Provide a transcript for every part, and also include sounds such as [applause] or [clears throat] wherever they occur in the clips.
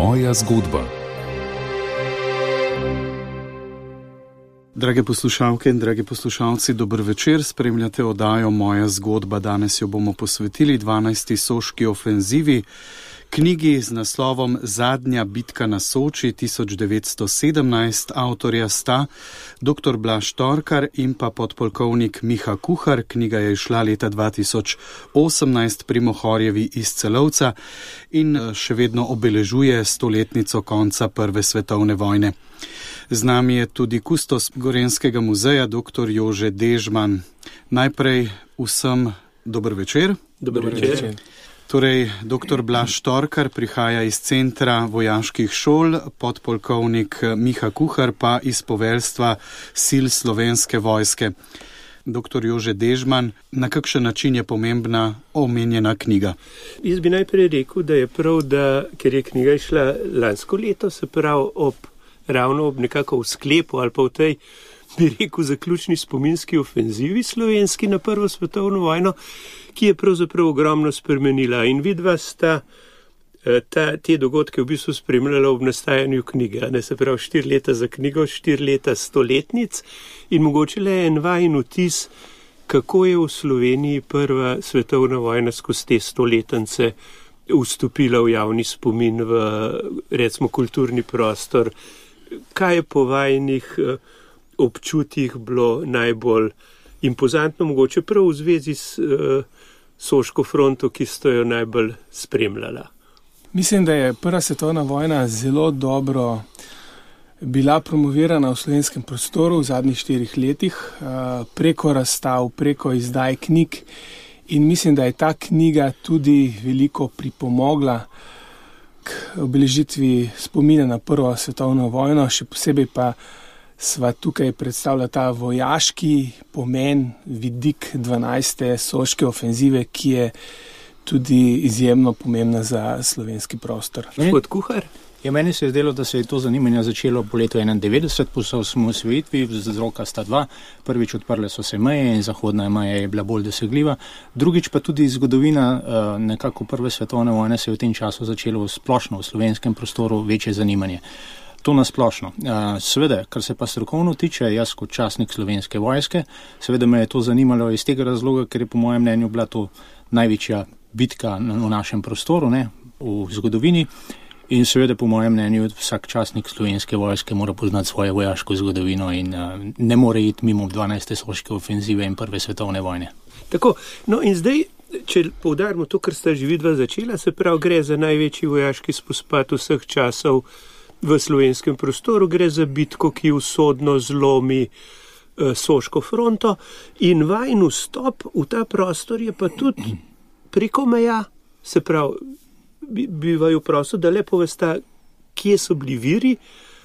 Moja zgodba. Drage poslušalke in dragi poslušalci, dober večer. Spremljate oddajo Moja zgodba. Danes jo bomo posvetili 12. soški ofenzivi, knjigi z naslovom Zadnja bitka na Soči 1917. Avtorja sta dr. Blaž Torkar in pa podpolkovnik Miha Kuhar. Knjiga je išla leta 2018 pri Mohorjevi iz Celovca in eh, še vedno obeležuje stoletnico konca Prve svetovne vojne. Z nami je tudi kustos Gorenskega muzeja, dr. Jože Dežman. Najprej vsem dober večer. Dober večer. Torej, dr. Blaž Torkar prihaja iz centra vojaških šol, podpolkovnik Miha Kuhar pa iz poveljstva sil slovenske vojske. Dr. Jože Dežman, na kakšen način je pomembna omenjena knjiga? Jaz bi najprej rekel, da je prav, da ker je knjiga išla lansko leto, se pravi ob ravno ob nekako v sklepu ali pa v tej, bi rekel, zaključni spominski ofenzivi slovenski na Prvo svetovno vojno, ki je pravzaprav ogromno spremenila. In vidva sta eh, ta, te dogodke v bistvu spremljala ob nastajanju knjige. Ne se pravi, štiri leta za knjigo, štiri leta stoletnic in mogoče le en vajen vtis, kako je v Sloveniji Prva svetovna vojna skozi te stoletnice. Vstopila v javni spomin, v recimo kulturni prostor, kaj je po vajnih eh, občutjih bilo najbolj impozantno, mogoče prav v zvezi s uh, Soško fronto, ki ste jo najbolj spremljala? Mislim, da je Prva svetovna vojna zelo dobro bila promovirana v slovenskem prostoru v zadnjih štirih letih, uh, preko razstav, preko izdaj knjig. In mislim, da je ta knjiga tudi veliko pripomogla obeležitvi spomina na Prvo svetovno vojno, še posebej pa sva tukaj predstavlja ta vojaški pomen, vidik 12. soške ofenzive, ki je tudi izjemno pomembna za slovenski prostor. Gospod Kuhar. Ja, meni se je zdelo, da se je to zanimanje začelo po letu 91, po osamosvojitvi, z roka sta dva. Prvič odprle so se meje in zahodna meja je bila bolj dosegljiva. Drugič pa tudi zgodovina eh, nekako prve svetovne vojne se je v tem času začelo splošno v slovenskem prostoru večje zanimanje. To nasplošno. Eh, seveda, kar se pa strokovno tiče, jaz kot časnik slovenske vojske, seveda me je to zanimalo iz tega razloga, ker je po mojem mnenju bila to največja bitka v našem prostoru, ne, v zgodovini. In seveda, po mojem mnenju, vsak časnik slovenske vojske mora poznati svojo vojaško zgodovino in uh, ne more iti mimo 12. soške ofenzive in prve svetovne vojne. Tako, no in zdaj, če poudarimo to, kar sta že vidva začela, se pravi, gre za največji vojaški spopad vseh časov v slovenskem prostoru, gre za bitko, ki usodno zlomi uh, soško fronto in vajen vstop v ta prostor je pa tudi preko meja, se pravi, bi, bi vaju prosil, da lepo veste, kje so bili viri,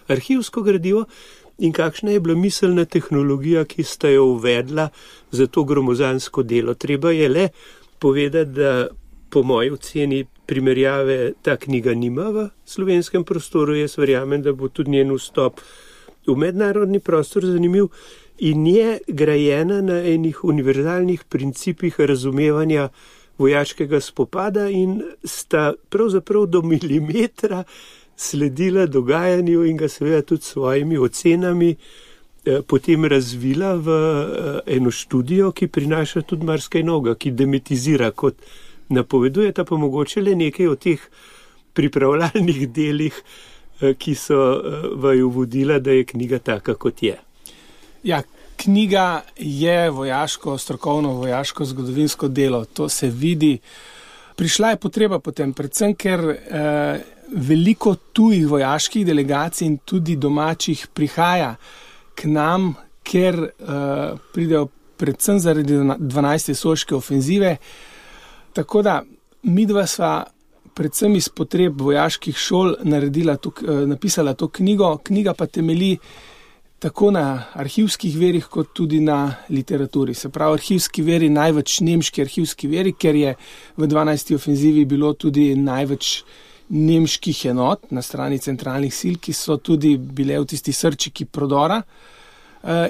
arhivsko gradivo in kakšna je bila miselna tehnologija, ki ste jo uvedla za to gromozansko delo. Treba je le povedati, da po moji oceni primerjave ta knjiga nima v slovenskem prostoru. Jaz verjamem, da bo tudi njen vstop v mednarodni prostor zanimiv. In je grajena na enih univerzalnih principih razumevanja vojaškega spopada in sta pravzaprav do milimetra sledila dogajanju in ga seveda tudi s svojimi ocenami eh, potem razvila v eh, eno študijo, ki prinaša tudi marsikaj noga, ki demetizira, kot napoveduje, ta pa mogoče le nekaj od teh pripravljalnih [laughs] delih, eh, ki so vaju vodila, da je knjiga taka, kot je. Ja, knjiga je vojaško, strokovno vojaško zgodovinsko delo, to se vidi. Prišla je potreba potem, predvsem ker eh, veliko tujih vojaških delegacij in tudi domačih prihaja k nam, ker eh, pridejo predvsem zaradi 12. soške ofenzive. Tako da mi dva sva predvsem iz potreb vojaških šol to, eh, napisala to knjigo, knjiga pa temelji tako na arhivskih verih, kot tudi na literaturi. Se pravi, arhivski veri, največ nemški arhivski veri, ker je v 12. ofenzivi bilo tudi največ nemških enot na strani centralnih sil, ki so tudi bile v tisti srčiki prodora.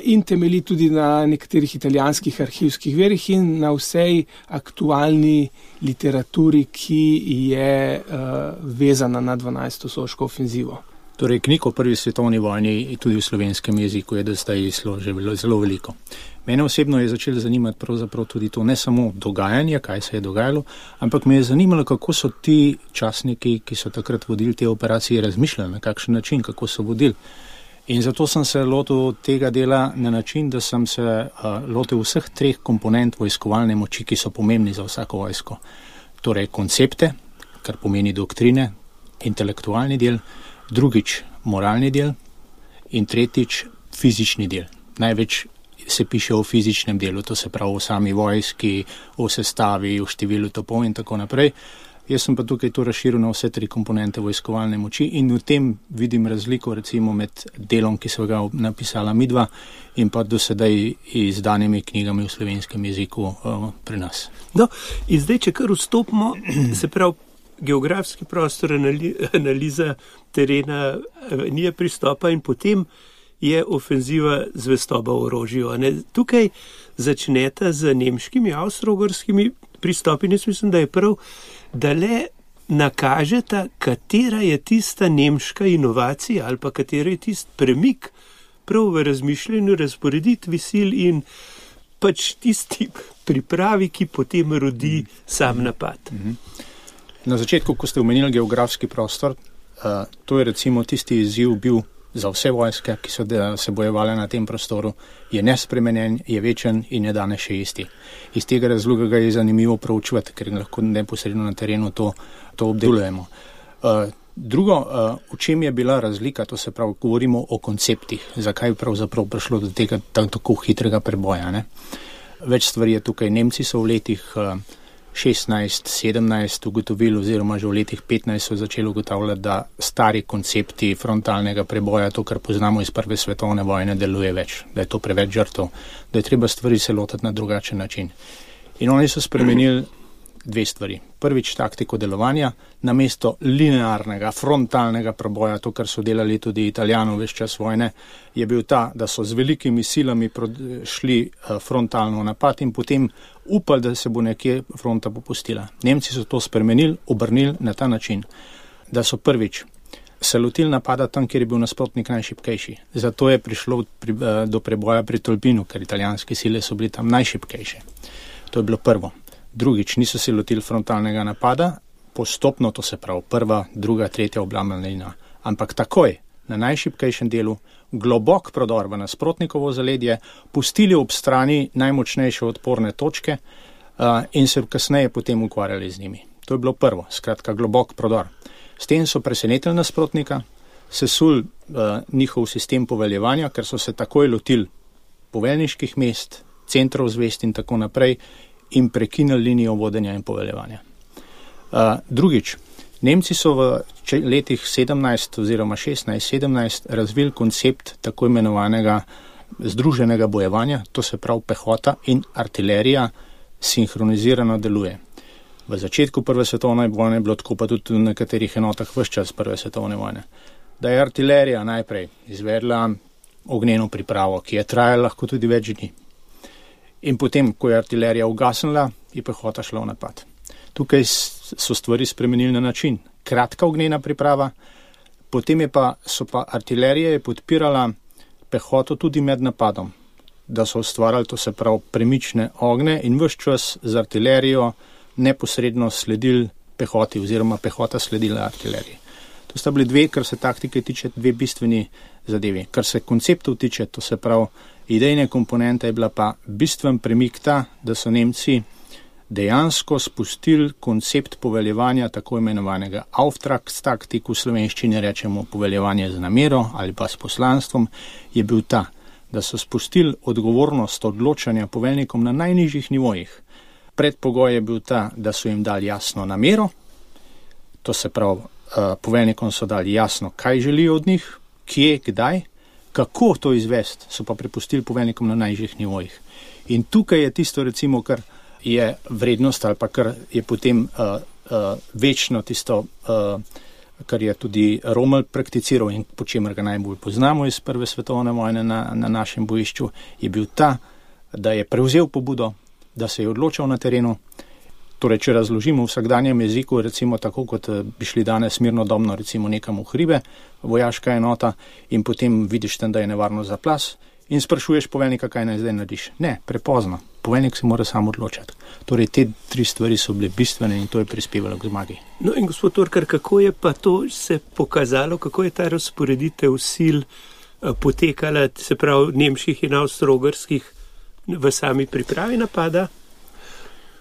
In temelji tudi na nekaterih italijanskih arhivskih verjih in na vsej aktualni literaturi, ki je vezana na 12. soško ofenzivo. Torej, knjig o prvi svetovni vojni tudi v slovenskem jeziku je do zdaj izlo že zelo veliko. Mene osebno je začelo zanimati pravzaprav tudi to, ne samo dogajanje, kaj se je dogajalo, ampak me je zanimalo, kako so ti časniki, ki so takrat vodili te operacije, razmišljali, na kakšen način, kako so vodili. In zato sem se lotil tega dela na način, da sem se uh, lotil vseh treh komponent vojskovalne moči, ki so pomembni za vsako vojsko. Torej, koncepte, kar pomeni doktrine, intelektualni del, drugič, moralni del in tretjič, fizični del. Največ se piše o fizičnem delu, to se pravi o sami vojski, o sestavi, o številu topov in tako naprej. Jaz sem pa tukaj to razširil na vse tri komponente vojskovalne moči in v tem vidim razliko recimo med delom, ki so ga napisala midva in pa do sedaj izdanimi knjigami v slovenskem jeziku uh, pri nas. No, in zdaj, če kar vstopimo, [clears throat] se pravi, geografski prostor, analiza terena, nije pristopa in potem je ofenziva zvestoba orožja. Tukaj začnete z nemškimi, avstrogorskimi pristopi. Jaz mislim, da je prav, da le nakažete, katera je tista nemška inovacija ali pa katera je tisti premik prav v razmišljanju, razporeditvi sil in pač tisti pripravi, ki potem rodi mm. sam napad. Mm -hmm. Na začetku, ko ste omenili geografski prostor, uh, to je recimo tisti izziv bil za vse vojske, ki so se bojevale na tem prostoru, je nespremenjen, je večen in je danes še isti. Iz tega razloga ga je zanimivo proučevati, ker lahko neposredno na terenu to, to obdelujemo. Uh, drugo, uh, v čem je bila razlika, to se pravi, govorimo o konceptih, zakaj je pravzaprav prišlo do tega tako hitrega preboja. Ne? Več stvari je tukaj. Nemci so v letih 16, 17 ugotovili, oziroma že v letih 15 so začeli ugotavljati, da stari koncepti frontalnega preboja, to, kar poznamo iz Prve svetovne vojne, deluje več, da je to preveč žrtov, da je treba stvari se lotiti na drugačen način. In oni so spremenili dve stvari. Prvič, taktiko delovanja, namesto linearnega, frontalnega preboja, to, kar so delali tudi italijani v vse čas vojne, je bil ta, da so z velikimi silami šli eh, frontalno napad in potem upali, da se bo nekje fronta popustila. Nemci so to spremenili, obrnili na ta način, da so prvič se lotili napada tam, kjer je bil nasprotnik najšipkejši. Zato je prišlo pri, eh, do preboja pri Tolpinu, ker italijanske sile so bili tam najšipkejše. To je bilo prvo. Drugič, niso se lotili frontalnega napada, postopno, to se pravi prva, druga, tretja oblambna linija, ampak takoj na najšipkejšem delu, globok prodor v nasprotnikovo zaledje, pustili ob strani najmočnejše odporne točke uh, in se kasneje potem ukvarjali z njimi. To je bilo prvo, skratka, globok prodor. S tem so presenetili nasprotnika, sesul uh, njihov sistem poveljevanja, ker so se takoj lotili poveljniških mest, centrov zvest in tako naprej in prekinili linijo vodenja in poveljevanja. Uh, drugič, Nemci so v letih 17 oziroma 16-17 razvili koncept tako imenovanega združenega bojevanja, to se pravi pehota in artilerija sinhronizirano deluje. V začetku Prve svetovne vojne je bilo tako pa tudi v nekaterih enotah vse čas Prve svetovne vojne, da je artilerija najprej izvedla ognjeno pripravo, ki je trajala lahko tudi več dni. In potem, ko je artilerija ugasnila, je pehota šla v napad. Tukaj so stvari spremenili na način. Kratka ognjena priprava, potem pa, so pa artilerije podpirala pehoto tudi med napadom, da so ustvarjali to se pravi premične ogne in vse čas z artilerijo neposredno sledili pehoti oziroma pehota sledila artileriji. To sta bili dve, kar se taktike tiče, dve bistveni zadevi. Kar se konceptov tiče, to se pravi idejne komponente, je bila pa bistven premik ta, da so Nemci dejansko spustili koncept poveljevanja tako imenovanega Auftragstaktik, v slovenščini rečemo poveljevanje z namero ali pa s poslanstvom, je bil ta, da so spustili odgovornost odločanja poveljnikom na najnižjih nivojih. Predpogoj je bil ta, da so jim dali jasno namero, to se pravi, poveljnikom so dali jasno, kaj želijo od njih, kje, kdaj, kako to izvesti, so pa prepustili poveljnikom na najnižjih nivojih. In tukaj je tisto, recimo, kar je vrednost ali pa kar je potem uh, uh, večno tisto uh, kar je tudi Rommel prakticiral in po čemer ga najbolj poznamo iz Prve svetovne vojne na, na našem bojišču, je bil ta, da je prevzel pobudo, da se je odločal na terenu. Torej, če razložimo v vsakdanjem jeziku, recimo tako, kot eh, bi šli danes mirno domno, recimo nekam v hribe, vojaška enota in potem vidiš tam, da je nevarno za plas in sprašuješ poveljnika, kaj naj zdaj narediš. Ne, prepozno. Poveljnik se mora sam odločati. Torej, te tri stvari so bile bistvene in to je prispevalo k zmagi. No in gospod Torkar, kako je pa to se pokazalo, kako je ta razporeditev sil eh, potekala, se pravi, nemških in avstrogrskih v sami pripravi napada?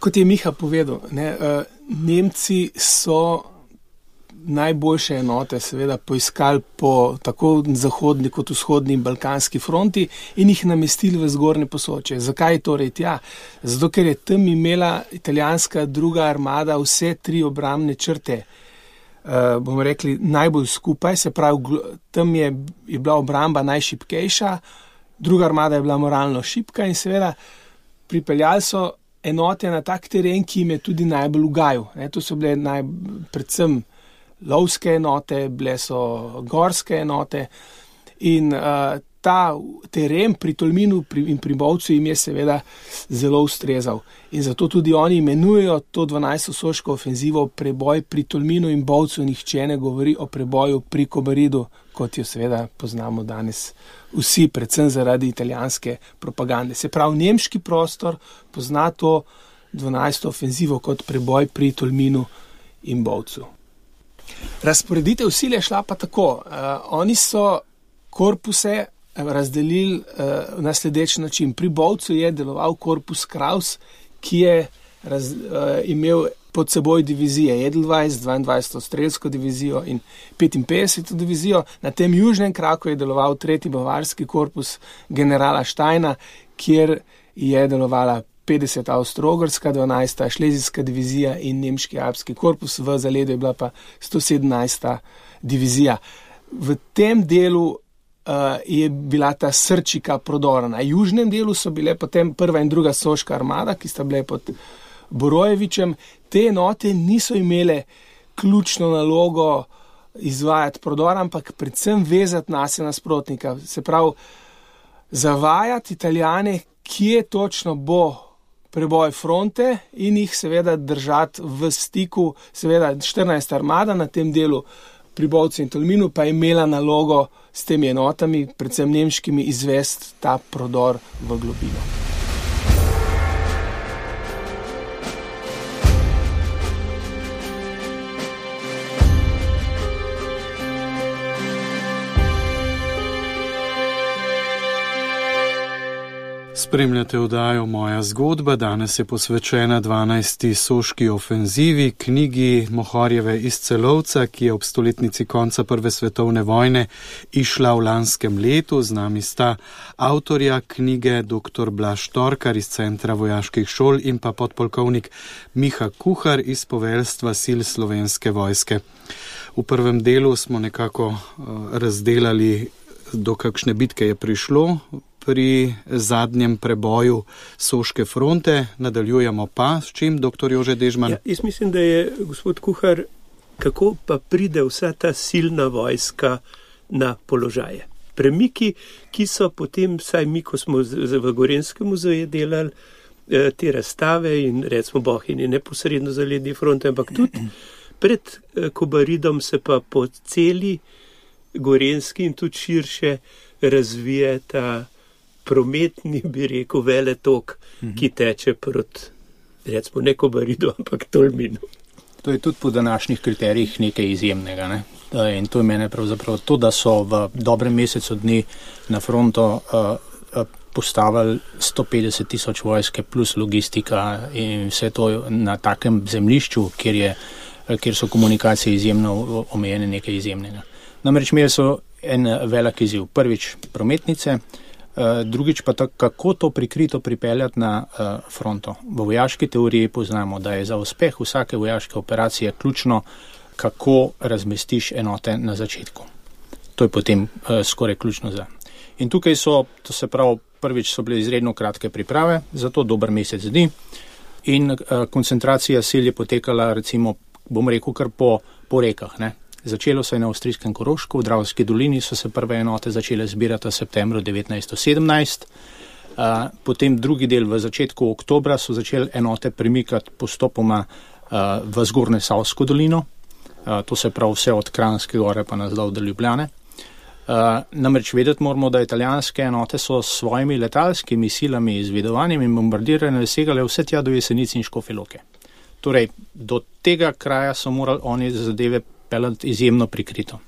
Kot je Miha povedal, ne, uh, Nemci so najboljše enote, seveda, poiskali po tako zahodni kot vzhodni balkanski fronti in jih namestili v zgornje posoče. Zakaj torej tja? Zato, ker je tam imela italijanska druga armada vse tri obramne črte. Uh, bomo rekli, najbolj skupaj, se pravi, tam je, je bila obramba najšipkejša, druga armada je bila moralno šipka in seveda pripeljali so enote na tak teren, ki jim je tudi najbolj ugajal. To so bile naj, predvsem lovske enote, bile so gorske enote in uh, ta teren pri Tolminu in pri Bovcu jim je seveda zelo ustrezal. In zato tudi oni imenujejo to 12. soško ofenzivo preboj pri Tolminu in Bovcu, nihče ne govori o preboju pri Kobaridu, kot jo seveda poznamo danes vsi, predvsem zaradi italijanske propagande. Se pravi, nemški prostor pozna to 12. ofenzivo kot preboj pri Tolminu in Bovcu. Razporeditev sil je šla pa tako. Uh, oni so korpuse razdelili uh, na sledeč način. Pri Bovcu je deloval korpus Kraus, ki je raz, uh, imel pod seboj divizije Edelweiss, 22. strelsko divizijo in 55. divizijo. Na tem južnem kraku je deloval tretji bavarski korpus generala Štajna, kjer je delovala 50. avstrogrska, 12. šlezijska divizija in nemški alpski korpus, v zaledu je bila pa 117. divizija. V tem delu je bila ta srčika prodora. Na južnem delu so bile potem prva in druga soška armada, ki sta bile pod Borojevičem. Te enote niso imele ključno nalogo izvajati prodor, ampak predvsem vezati nas nasprotnika. Se pravi, zavajati italijane, kje točno bo preboj fronte in jih seveda držati v stiku, seveda 14 armada na tem delu pri Bovcu in Tolminu pa je imela nalogo s temi enotami, predvsem nemškimi, izvesti ta prodor v globino. Spremljate vdajo Moja zgodba, danes je posvečena 12. soški ofenzivi, knjigi Mohorjeve iz Celovca, ki je ob stoletnici konca Prve svetovne vojne išla v lanskem letu. Z nami sta avtorja knjige dr. Blaž Torkar iz Centra vojaških šol in pa podpolkovnik Miha Kuhar iz poveljstva sil slovenske vojske. V prvem delu smo nekako uh, razdelali, do kakšne bitke je prišlo pri zadnjem preboju Soške fronte. Nadaljujemo pa s čim, dr. Jože Dežman. Ja, jaz mislim, da je gospod Kuhar, kako pa pride vsa ta silna vojska na položaje. Premiki, ki so potem, saj mi, ko smo v Gorenskem muzeju delali eh, te razstave in recimo Bohinje neposredno za ledni front, ampak tudi pred eh, Kobaridom se pa po celi Gorenski in tudi širše razvije ta prometni, bi rekel, veletok, mhm. ki teče proti, recimo, neko barido, ampak tolmino. To je tudi po današnjih kriterijih nekaj izjemnega. Ne? In to je mene pravzaprav to, da so v dobrem mesecu dni na fronto uh, uh, postavili 150 tisoč vojske plus logistika in vse to na takem zemlišču, kjer, je, kjer so komunikacije izjemno omejene, nekaj izjemnega. Namreč imeli so en velik izziv. Prvič prometnice, uh, Eh, drugič pa tako, kako to prikrito pripeljati na uh, fronto. V vojaški teoriji poznamo, da je za uspeh vsake vojaške operacije ključno, kako razmestiš enote na začetku. To je potem uh, skoraj ključno za. In tukaj so, to se pravi, prvič so bile izredno kratke priprave, zato dober mesec dni. In koncentracija sil je potekala, recimo, bom rekel, kar po, po rekah. Ne? Začelo se je na avstrijskem Korošku, v Dravski dolini so se prve enote začele zbirati v septembru 1917. Uh, potem drugi del v začetku oktobra so začeli enote premikati postopoma uh, v zgornje Savsko dolino, uh, to se pravi vse od Kranske gore pa nazdol do Ljubljane. Uh, namreč vedeti moramo, da italijanske enote so s svojimi letalskimi silami, izvedovanjem in bombardiranjem segale vse tja do jesenic in škofeloke. Torej, do tega kraja so morali oni zadeve peljati izjemno prikrito.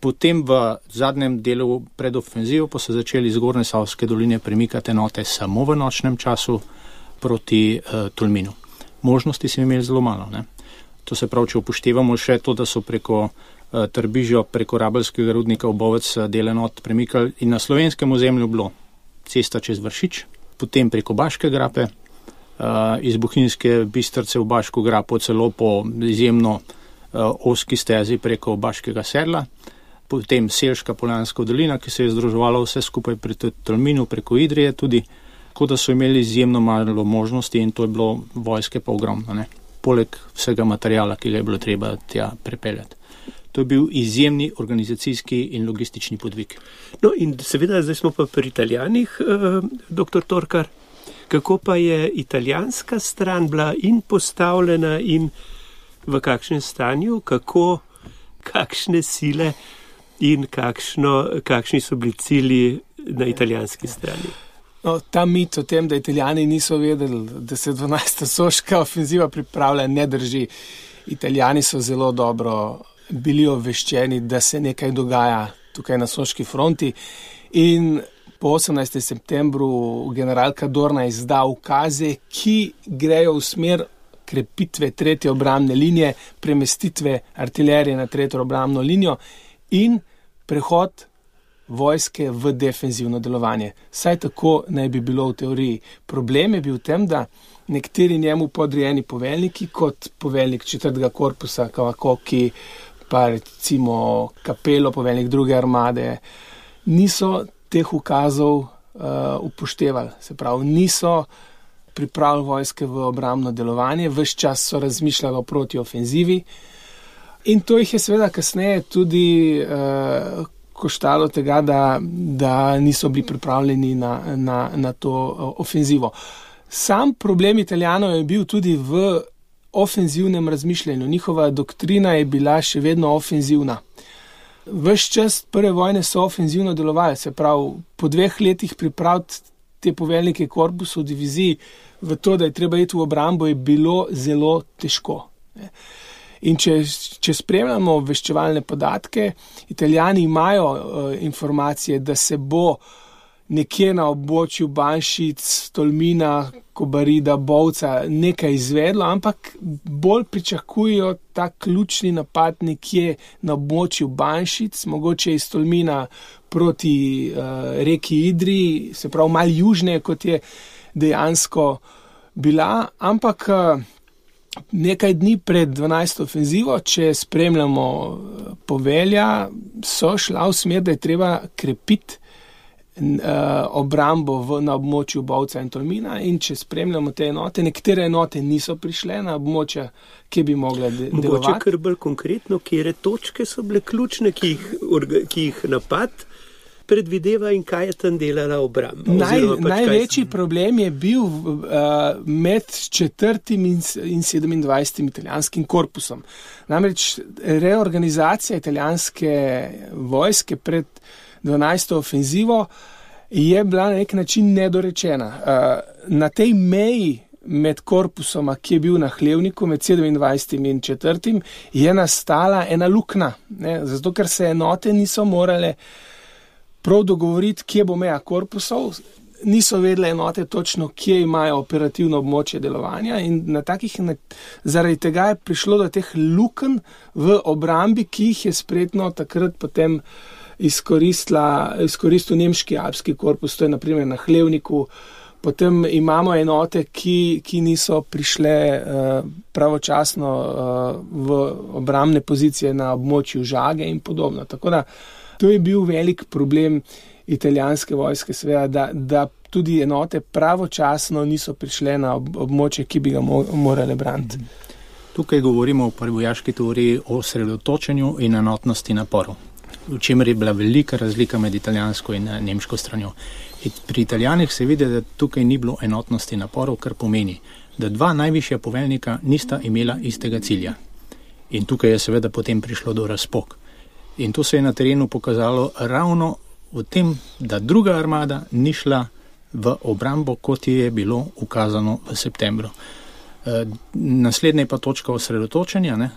Potem v zadnjem delu pred ofenzijo pa so začeli iz Gorne Savske doline premikati enote samo v nočnem času proti uh, Tolminu. Možnosti so imeli zelo malo. Ne? To se pravi, če upoštevamo še to, da so preko uh, Trbižja, preko Rabelskega rudnika v Bovec uh, del enot premikali in na slovenskem ozemlju bilo cesta čez Vršič, potem preko Baške grape, uh, iz Bohinjske bistrce v Baško grapo celo po izjemno uh, oski stezi preko Baškega sedla, potem Selška Poljanska dolina, ki se je združovala vse skupaj pri Tolminu preko Idrije tudi, tako da so imeli izjemno malo možnosti in to je bilo vojske pa ogromno, ne? poleg vsega materijala, ki ga je bilo treba tja prepeljati. To je bil izjemni organizacijski in logistični podvig. No, in seveda, zdaj smo pa pri italijanih, eh, doktor Torkar. Kako pa je italijanska stran bila in postavljena in v kakšnem stanju, kako, kakšne sile in kakšno, kakšni so bili cilji na italijanski strani? No, ta mit o tem, da italijani niso vedeli, da se 12. soška ofenziva pripravlja, ne drži. Italijani so zelo dobro bili obveščeni, da se nekaj dogaja tukaj na soški fronti. In po 18. septembru generalka Dorna izda ukaze, ki grejo v smer krepitve tretje obrambne linije, premestitve artilerije na tretjo obrambno linijo in prehod vojske v defenzivno delovanje. Saj tako naj bi bilo v teoriji. Problem je bil v tem, da nekateri njemu podrejeni poveljniki, kot poveljnik četrtega korpusa, Kavakoki, pa recimo kapelo, poveljnik druge armade, niso teh ukazov uh, upoštevali. Se pravi, niso pripravili vojske v obramno delovanje, vse čas so razmišljali proti ofenzivi. In to jih je seveda kasneje tudi uh, koštalo tega, da, da niso bili pripravljeni na, na, na to uh, ofenzivo. Sam problem italijanov je bil tudi v ofenzivnem razmišljanju. Njihova doktrina je bila še vedno ofenzivna. Ves čas prve vojne so ofenzivno delovali, se pravi, po dveh letih pripraviti te poveljnike korpusov divizij v to, da je treba iti v obrambo, je bilo zelo težko. In če, če spremljamo obveščevalne podatke, italijani imajo uh, informacije, da se bo nekje na območju Banšic, Tolmina, Kobarida, Bovca nekaj izvedlo, ampak bolj pričakujejo ta ključni napad nekje na območju Banšic, mogoče iz Tolmina proti uh, reki Idri, se pravi malo južneje, kot je dejansko bila, ampak. Uh, Nekaj dni pred 12. ofenzivo, če spremljamo povelja, so šla v smer, da je treba krepiti obrambo v, na območju Bovca in Tolmina. In če spremljamo te enote, nekatere enote niso prišle na območja, ki bi mogle delovati. Mogoče kar bolj konkretno, kje točke so bile ključne, ki jih, ki jih napad. Predvideva in kaj je tam delala obramba. Naj, pač največji sem... problem je bil uh, med četrtim in, in 27. italijanskim korpusom. Namreč reorganizacija italijanske vojske pred 12. ofenzivo, je bila na nek način nedorečena. Uh, na tej meji med korpusom, ki je bil na hlevniku med 27. in 4. je nastala ena luknja, zato ker se enote niso morale prav dogovoriti, kje bo meja korpusov. Niso vedele enote točno, kje imajo operativno območje delovanja, in takih, zaradi tega je prišlo do teh lukenj v obrambi, ki jih je spretno takrat potem uh, izkoristil nemški alpski korpus, to je naprimer na Hlevniku. Potem imamo enote, ki, ki niso prišle uh, pravočasno uh, v obramne pozicije na območju žage in podobno. Tako da to je bil velik problem italijanske vojske, seveda, da, da tudi enote pravočasno niso prišle na ob, območje, ki bi ga mo morale braniti. Tukaj govorimo o prvi vojaški teoriji o osredotočenju in enotnosti naporov, v čemer je bila velika razlika med italijansko in nemško stranjo. Pri italijanih se vidi, da tukaj ni bilo enotnosti naporov, kar pomeni, da dva najvišja poveljnika nista imela istega cilja. In tukaj je seveda potem prišlo do razpok. In to se je na terenu pokazalo ravno v tem, da druga armada ni šla v obrambo, kot je bilo ukazano v septembru. E, naslednja pa točka osredotočenja. Ne?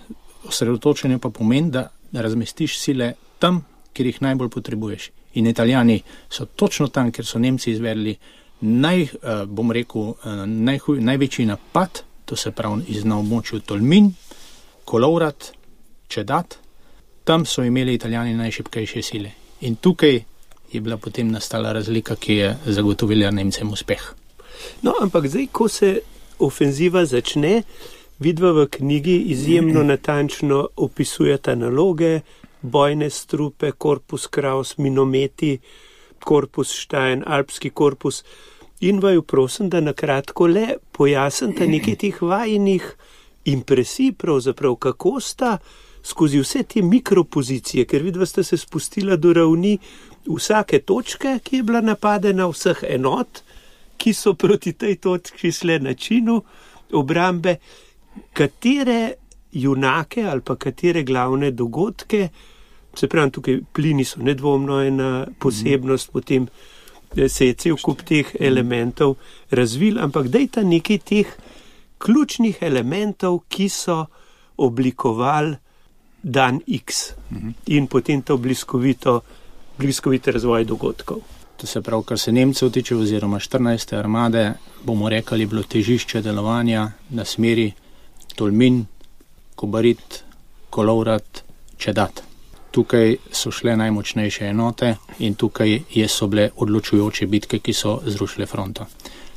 Osredotočenje pa pomeni, da razmestiš sile tam, kjer jih najbolj potrebuješ. In italijani so točno tam, kjer so Nemci izvedli naj, e, bom rekel, e, najhuj, največji napad, to se pravi iz na območju Tolmin, Kolovrat, Čedat, tam so imeli italijani najšipkejše sile. In tukaj je bila potem nastala razlika, ki je zagotovila Nemcem uspeh. No, ampak zdaj, ko se ofenziva začne, vidva v knjigi izjemno [clears throat] natančno opisujeta naloge, bojne strupe, korpus Kraus, minometi, korpus Štajn, alpski korpus. In vaju prosim, da na kratko le pojasnite nekaj teh vajnih impresij, pravzaprav kako sta skozi vse te mikropozicije, ker vidva ste se spustila do ravni vsake točke, ki je bila napadena, vseh enot, ki so proti tej točki šle načinu obrambe, katere junake ali pa katere glavne dogodke, se pravi, tukaj plini so nedvomno ena posebnost, potem eh, se je cel kup teh elementov razvil, ampak dejta nekaj teh ključnih elementov, ki so oblikovali dan X mm. in potem to bliskovito bliskovit razvoj dogodkov. To se pravi, kar se Nemcev tiče, oziroma 14. armade, bomo rekli, bilo težišče delovanja na smeri Tolmin, Kobarit, Kolovrat, Čedat. Tukaj so šle najmočnejše enote in tukaj so bile odločujoče bitke, ki so zrušile fronto.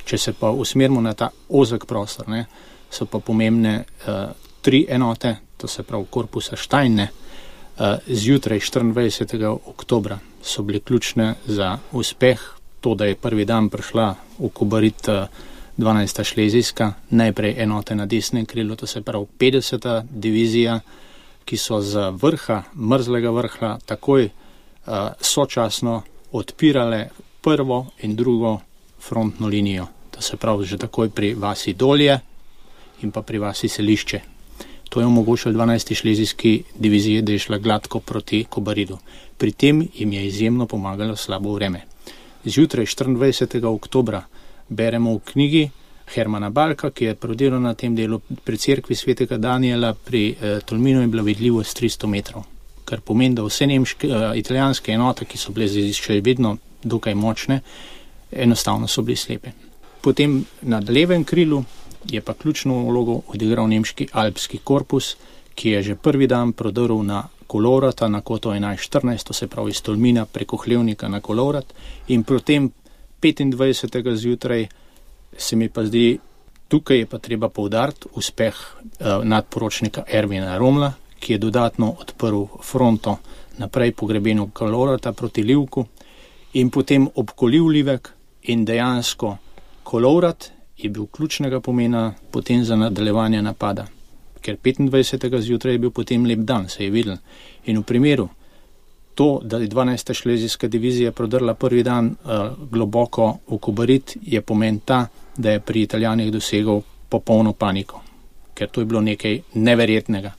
Če se pa usmerimo na ta ozek prostor, ne, so pa pomembne uh, tri enote, to se pravi korpusa Štajne, uh, zjutraj 24. oktobra so bile ključne za uspeh. To, da je prvi dan prišla v Kubarit 12. šlezijska, najprej enote na desnem krilu, to se pravi 50. divizija, ki so z vrha, mrzlega vrha, takoj uh, sočasno odpirale prvo in drugo frontno linijo. To se pravi že takoj pri vasi dolje in pa pri vasi selišče. To je omogočilo 12. šlezijski diviziji, da je šla gladko proti Kobaridu. Pri tem jim je izjemno pomagalo slabo vreme. Zjutraj 24. oktobra beremo v knjigi Hermana Balka, ki je prodiral na tem delu pri cerkvi svetega Daniela pri eh, Tolminu in bila vidljivost 300 metrov. Kar pomeni, da vse nemške, eh, italijanske enote, ki so bile še vedno dokaj močne, enostavno so bili slepe. Potem nad levem krilu je pa ključno vlogo odigral nemški alpski korpus, ki je že prvi dan prodrl na Kolorata na koto 11.14, to se pravi iz Tolmina preko Hlevnika na Kolorat in potem 25. zjutraj se mi pa zdi, tukaj je pa treba povdariti uspeh uh, nadporočnika Ervina Romla, ki je dodatno odprl fronto naprej pogrebeno Kolorata proti Livku in potem obkolil Livek in dejansko Kolorat je bil ključnega pomena potem za nadaljevanje napada ker 25. zjutraj je bil potem lep dan, se je videl. In v primeru to, da je 12. šlezijska divizija prodrla prvi dan uh, globoko v Kubarit, je pomen ta, da je pri Italijanih dosegel popolno paniko, ker to je bilo nekaj neverjetnega,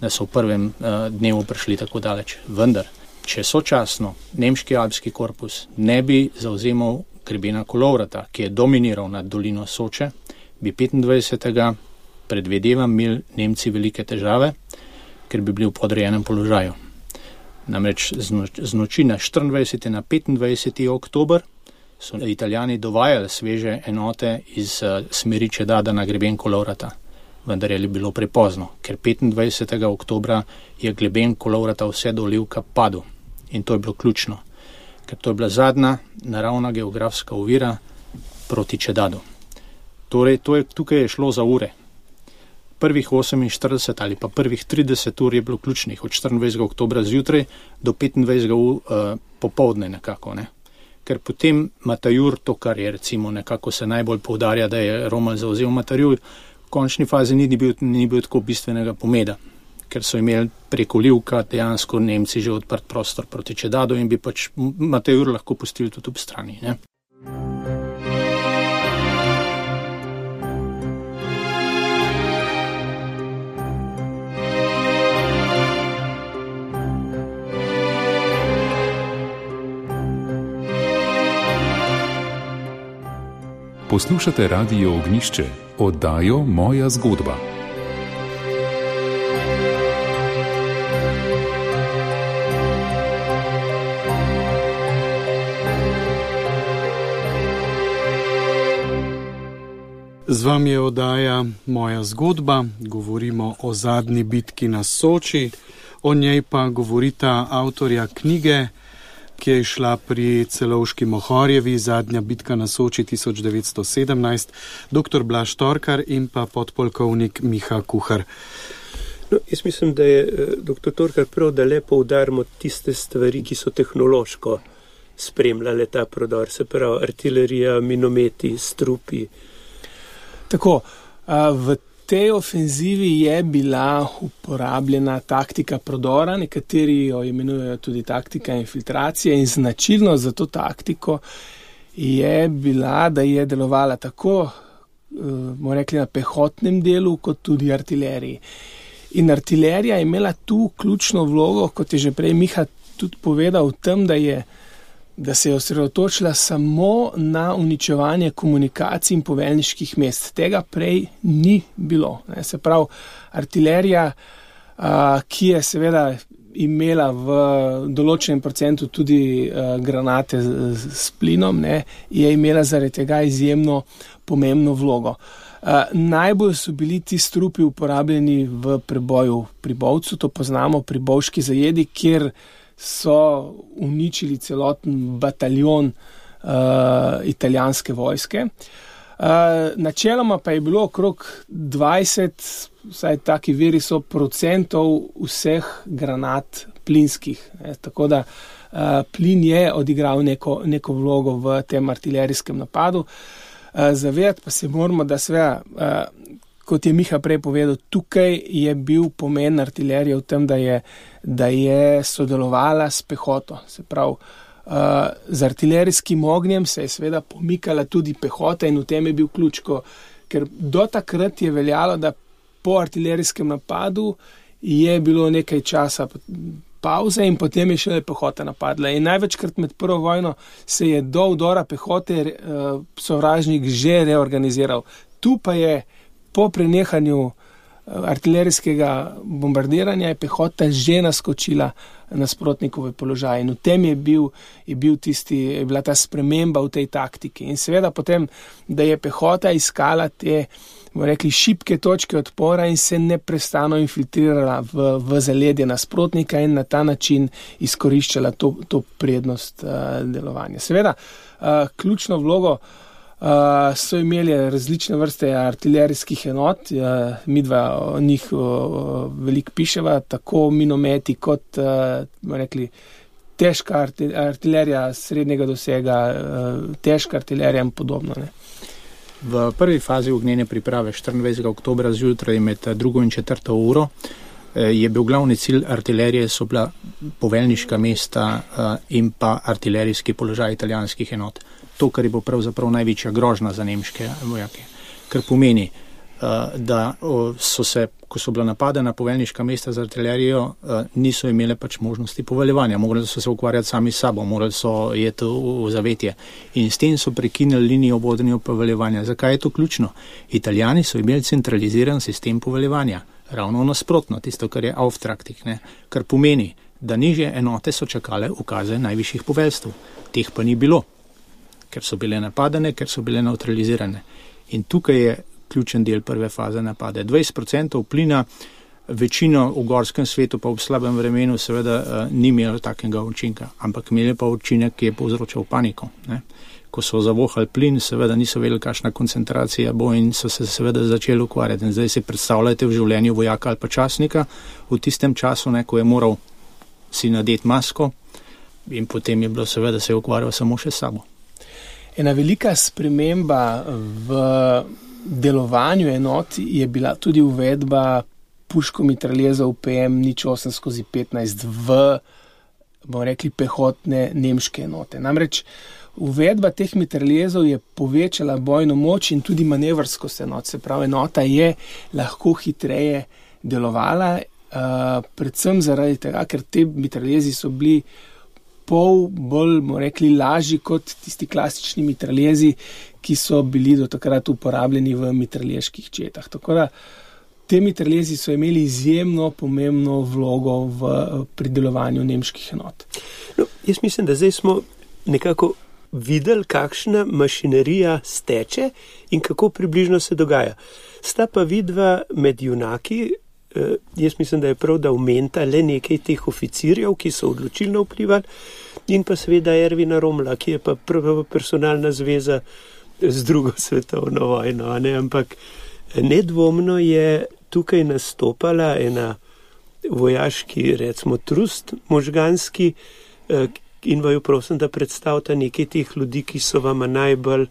da so v prvem uh, dnevu prišli tako daleč. Vendar, če sočasno nemški alpski korpus ne bi zauzemal grebena Kolovrata, ki je dominiral nad dolino Soče, bi 25 predvidevam, imeli Nemci velike težave, ker bi bili v podrejenem položaju. Namreč z noči na 24. in 25. oktober so Italijani dovajali sveže enote iz uh, smeri Čedada na greben Kolovrata, vendar je bilo prepozno, ker 25. oktober je greben Kolovrata vse do Livka padel in to je bilo ključno, ker to je bila zadnja naravna geografska ovira proti Čedadu. Torej, to je, tukaj je šlo za ure, prvih 48 ali pa prvih 30 ur je bilo ključnih, od 24. oktober zjutraj do 25. Uh, popovdne nekako. Ne. Ker potem Matajur, to kar je recimo nekako se najbolj povdarja, da je Roman zauzel Matajur, končni fazi ni bil, ni bil tako bistvenega pomeda, ker so imeli preko Livka dejansko Nemci že odprt prostor proti Čedadu in bi pač Matej Ur lahko pustili tudi ob strani. Ne? Poslušate Radio Ognišče, oddajo Moja zgodba. Z vami je oddaja Moja zgodba, govorimo o zadnji bitki na Soči, o njej pa govorita avtorja knjige ki je šla pri celovški Mohorjevi, zadnja bitka na Soči 1917, dr. Blaž Torkar in pa podpolkovnik Miha Kuhar. No, jaz mislim, da je eh, dr. Torkar prav, da lepo udarimo tiste stvari, ki so tehnološko spremljale ta prodor, se pravi artilerija, minometi, strupi. Tako, v tej ofenzivi je bila uporabljena taktika prodora, nekateri jo imenujejo tudi taktika infiltracije in značilno za to taktiko je bila, da je delovala tako, eh, bomo rekli, na pehotnem delu, kot tudi artileriji. In artilerija je imela tu ključno vlogo, kot je že prej Miha tudi povedal, v tem, da je da se je osredotočila samo na uničevanje komunikacij in poveljniških mest. Tega prej ni bilo. Ne. Se pravi, artilerija, a, ki je seveda imela v določenem procentu tudi a, granate z, z plinom, ne, je imela zaradi tega izjemno pomembno vlogo. Uh, najbolj so bili ti strupi uporabljeni v preboju pri Bovcu, to poznamo pri Bovški zajedi, kjer uh, so uničili celoten bataljon uh, italijanske vojske. Uh, načeloma pa je bilo okrog 20, vsaj taki veri so, procentov vseh granat plinskih. Ne, tako da uh, plin je odigral neko, neko vlogo v tem artilerijskem napadu. Uh, Zavedati pa se moramo, da sve, uh, kot je Miha prej povedal, tukaj je bil pomen artilerije v tem, da je, da je sodelovala s pehoto. Se pravi, uh, z artilerijskim ognjem se je seveda pomikala tudi pehota in v tem je bil ključ, ko, ker do takrat je veljalo, da po artilerijskem napadu je bilo nekaj časa. Pauze in potem je šele pehota napadla. In največkrat med prvo vojno se je do udora pehote uh, sovražnik že reorganiziral. Tu pa je uh, po prenehanju eh, artilerijskega bombardiranja je pehota že naskočila nasprotnikove položaje. In v tem je, bil, je, bil tisti, je bila ta sprememba v tej taktiki. In seveda potem, da je pehota iskala te, rekli, šibke točke odpora in se neprestano infiltrirala v, v zaledje nasprotnika in na ta način izkoriščala to, to prednost uh, delovanja. Seveda, uh, ključno vlogo uh, Uh, so imeli različne vrste artilerijskih enot, uh, mi dva o njih uh, veliko piševa, tako minometi kot uh, rekli, težka artilerija srednjega dosega, uh, težka artilerija in podobno. Ne. V prvi fazi ognjene priprave 24. oktober zjutraj med 2. in 4. uro je bil glavni cilj artilerije, so bila poveljniška mesta in pa artilerijski položaj italijanskih enot to, kar je bo pravzaprav največja grožna za nemške vojake. Kar pomeni, uh, da so se, ko so bila napadena poveljniška mesta za artilerijo, uh, niso imele pač možnosti poveljevanja, morali so se ukvarjati sami s sabo, morali so jeti v zavetje in s tem so prekinili linijo vodenja poveljevanja. Zakaj je to ključno? Italijani so imeli centraliziran sistem poveljevanja, ravno nasprotno, tisto, kar je auftraktik, kar pomeni, da nižje enote so čakale ukaze najvišjih poveljstv. Teh pa ni bilo ker so bile napadene, ker so bile neutralizirane. In tukaj je ključen del prve faze napade. 20% plina, večino v gorskem svetu, pa v slabem vremenu, seveda uh, ni imelo takega učinka, ampak imeli pa učinek, ki je povzročal paniko. Ne? Ko so zavohali plin, seveda niso vedeli, kakšna koncentracija bo in so se seveda začeli ukvarjati. In zdaj si predstavljate v življenju vojaka ali pa časnika v tistem času, ne, ko je moral si nadeti masko in potem je bilo seveda se ukvarjal samo še s sabo ena velika sprememba v delovanju enot je bila tudi uvedba puško mitraljeza v PM nič 8 skozi 15 v, bomo rekli, pehotne nemške enote. Namreč uvedba teh mitraljezov je povečala bojno moč in tudi manevrskost enot, se pravi, enota je lahko hitreje delovala, uh, predvsem zaradi tega, ker te mitraljezi so bili pol bolj, bomo rekli, lažji kot tisti klasični mitraljezi, ki so bili do takrat uporabljeni v mitraljeških četah. Tako da te mitraljezi so imeli izjemno pomembno vlogo v pridelovanju nemških enot. No, jaz mislim, da zdaj smo nekako videli, kakšna mašinerija steče in kako približno se dogaja. Sta pa vidva med junaki, jaz mislim, da je prav, da umenta le nekaj teh oficirjev, ki so odločilno vplivali, in pa seveda Ervina Romla, ki je pa prva personalna zveza z drugo svetovno vojno. Ne? Ampak nedvomno je tukaj nastopala ena vojaški, recimo, trust možganski, eh, in vaju prosim, da predstavite nekaj teh ljudi, ki so vam najbolj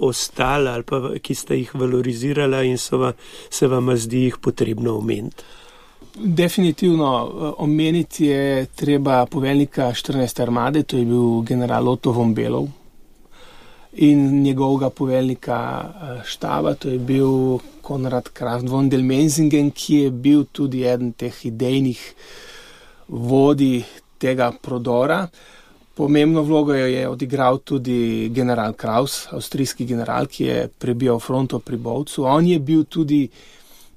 ostali ali pa ki ste jih valorizirali in va, se vam zdi jih potrebno omeniti. Definitivno eh, omeniti je treba poveljnika 14. armade, to je bil general Otto von Belov in njegovega poveljnika eh, štaba, to je bil Konrad Kraft von del Menzingen, ki je bil tudi eden teh idejnih vodij tega prodora. Pomembno vlogo je odigral tudi general Kraus, avstrijski general, ki je prebijal fronto pri Bovcu. On je bil tudi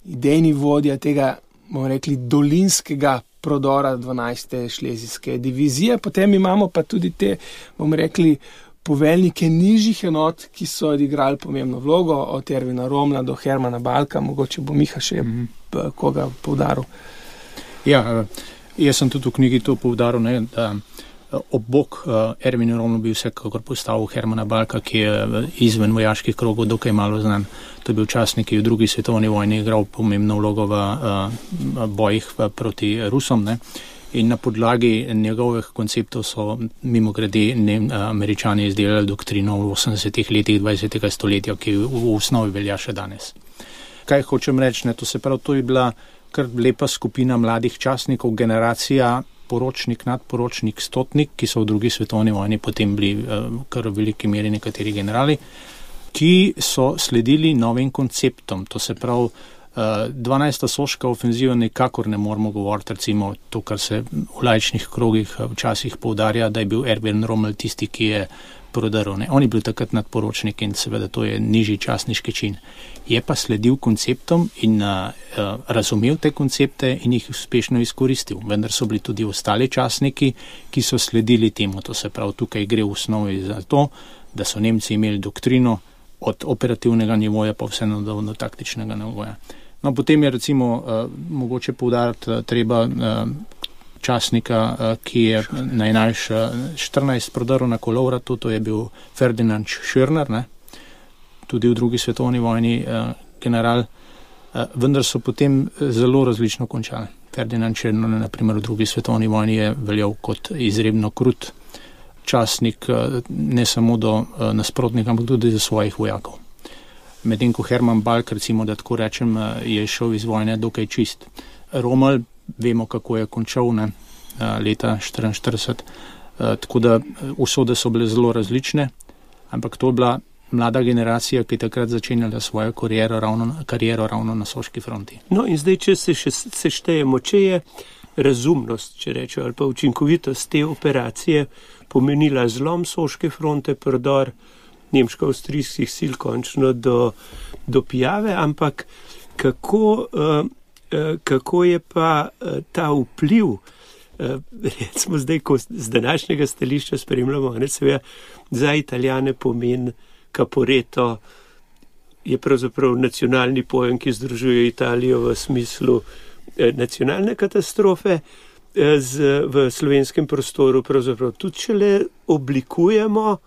idejni vodja tega, bomo rekli, dolinskega prodora 12. šlezijske divizije. Potem imamo pa tudi te, bomo rekli, poveljnike nižjih enot, ki so odigrali pomembno vlogo, od Ervina Romla do Hermana Balka, mogoče bo Miha še mm -hmm. koga poudaril. Ja, uh... Jaz sem tudi v knjigi to povdaril, ne, da eh, ob bok uh, Erwin Romno bi vsekakor postavil Hermana Balka, ki je eh, izven vojaških krogov dokaj malo znan. To je bil časnik, ki je v drugi svetovni vojni igral pomembno vlogo v uh, bojih proti Rusom. Ne. In na podlagi njegovih konceptov so mimo grede ne, američani izdelali doktrino v 80-ih letih 20. stoletja, ki v osnovi velja še danes. Kaj hočem reči, ne, to se pravi, to je bila kar lepa skupina mladih časnikov, generacija poročnik, nadporočnik, stotnik, ki so v drugi svetovni vojni potem bili eh, kar v veliki meri nekateri generali, ki so sledili novim konceptom. To se pravi, 12. Eh, soška ofenziva nikakor ne moramo govoriti, recimo to, kar se v lajčnih krogih eh, včasih poudarja, da je bil Erwin Rommel tisti, ki je prodrl. Ne. On je bil takrat nadporočnik in seveda to je nižji časniški čin. Je pa sledil konceptom in uh, uh, razumel te koncepte in jih uspešno izkoristil. Vendar so bili tudi ostali časniki, ki so sledili temu. To se pravi, tukaj gre v osnovi za to, da so Nemci imeli doktrino od operativnega nivoja pa vse do, do taktičnega nivoja. No, potem je recimo uh, mogoče poudariti uh, treba uh, časnika, uh, ki je na 11.14 prodrl na kolovratu, to je bil Ferdinand Schirner, ne? tudi v drugi svetovni vojni uh, general, uh, vendar so potem zelo različno končali. Ferdinand Schirner, naprimer v drugi svetovni vojni, je veljal kot izredno krut časnik, uh, ne samo do uh, nasprotnika, ampak tudi za svojih vojakov. Medtem ko Herman Balk, recimo, da tako rečem, je šel iz vojne dokaj čist. Romal vemo, kako je končal ne, leta 1944. Tako da usode so bile zelo različne, ampak to je bila mlada generacija, ki je takrat začenjala svojo kariero ravno, kariero ravno na soški fronti. No in zdaj, če se še seštejemo, če je razumnost, če rečemo, ali pa učinkovitost te operacije pomenila zlom soške fronte, prodor nemško-avstrijskih sil končno do, do pijave, ampak kako. Uh, Eh, kako je pa eh, ta vpliv, eh, [laughs] recimo zdaj, ko z današnjega stališča spremljamo, ne seveda za italijane pomen kaporeto, je pravzaprav nacionalni pojem, ki združuje Italijo v smislu nacionalne katastrofe. Z, v slovenskem prostoru pravzaprav tudi, če le oblikujemo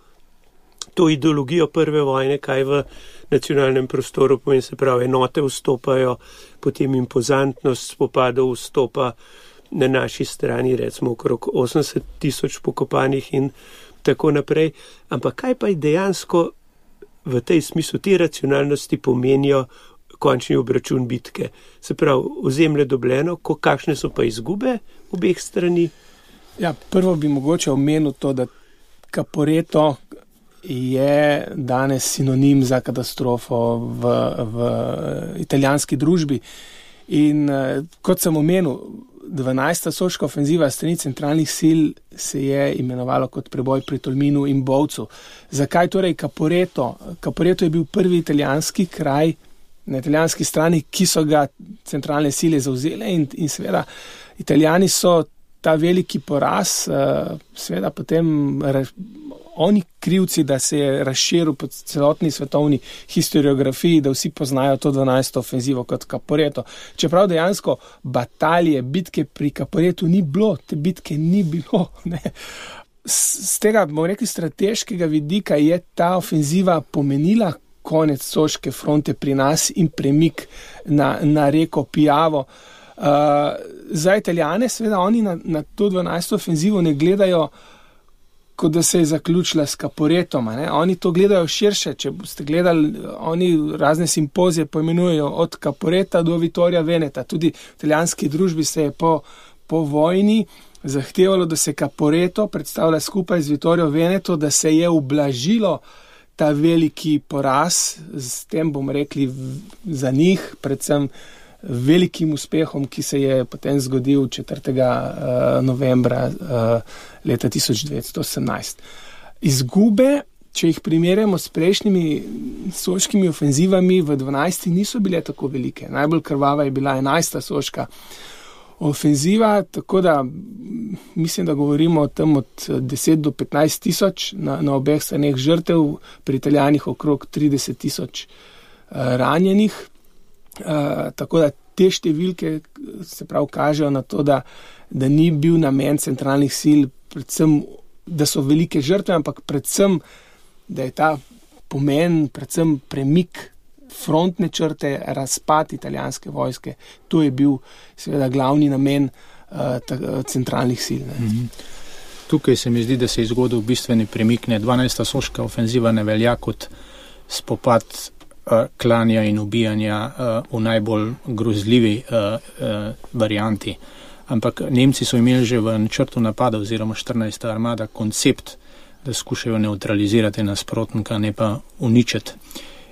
to ideologijo prve vojne, kaj v nacionalnem prostoru pomeni, se pravi, enote vstopajo, potem impozantnost spopadov vstopa na naši strani, recimo okrog 80 tisoč pokopanih in tako naprej. Ampak kaj pa je dejansko v tej smislu te racionalnosti pomenijo končni obračun bitke. Se pravi, ozemlje dobljeno, kakšne so pa izgube obeh strani. Ja, prvo bi mogoče omenil to, da Caporeto je danes sinonim za katastrofo v, v italijanski družbi. In eh, kot sem omenil, 12. soška ofenziva strani centralnih sil se je imenovala kot preboj pri Tolminu in Bovcu. Zakaj torej Caporeto? Caporeto je bil prvi italijanski kraj na italijanski strani, ki so ga centralne sile zauzele in, in seveda italijani so ta veliki poraz, uh, seveda potem oni krivci, da se je razširil po celotni svetovni historiografiji, da vsi poznajo to 12. ofenzivo kot Kaporeto. Čeprav dejansko batalje, bitke pri Kaporetu ni bilo, te bitke ni bilo. [laughs] Ne. Z tega, bomo rekli, strateškega vidika je ta ofenziva pomenila konec soške fronte pri nas in premik na, na reko Pijavo. Uh, za italijane, seveda, oni na, na to 12. ofenzivo ne gledajo kot da se je zaključila s kaporetom. Oni to gledajo širše. Če boste gledali, oni razne simpozije poimenujejo od kaporeta do Vitorija Veneta. Tudi v italijanski družbi se je po, po vojni zahtevalo, da se kaporeto predstavlja skupaj z Vitorijo Veneto, da se je ublažilo ta veliki poraz, s tem bomo rekli za njih, predvsem velikim uspehom, ki se je potem zgodil 4. Uh, novembra uh, leta 1918. Izgube, če jih primerjamo s prejšnjimi soškimi ofenzivami v 12. niso bile tako velike. Najbolj krvava je bila 11. soška ofenziva, tako da mislim, da govorimo o tem od 10 do 15 tisoč na, na obeh straneh žrtev, pri italijanih okrog 30 tisoč uh, ranjenih. Uh, tako da te številke se prav kažejo na to, da, da ni bil namen centralnih sil, predvsem, da so velike žrtve, ampak predvsem, da je ta pomen, predvsem premik frontne črte, razpad italijanske vojske. To je bil seveda glavni namen uh, ta, centralnih sil. Mm -hmm. Tukaj se mi zdi, da se je zgodil bistveni premik. 12. soška ofenziva ne velja kot spopad klanja in ubijanja uh, v najbolj grozljivi uh, varianti. Ampak Nemci so imeli že v načrtu napada oziroma 14. armada koncept, da skušajo neutralizirati nasprotnika, ne pa uničiti.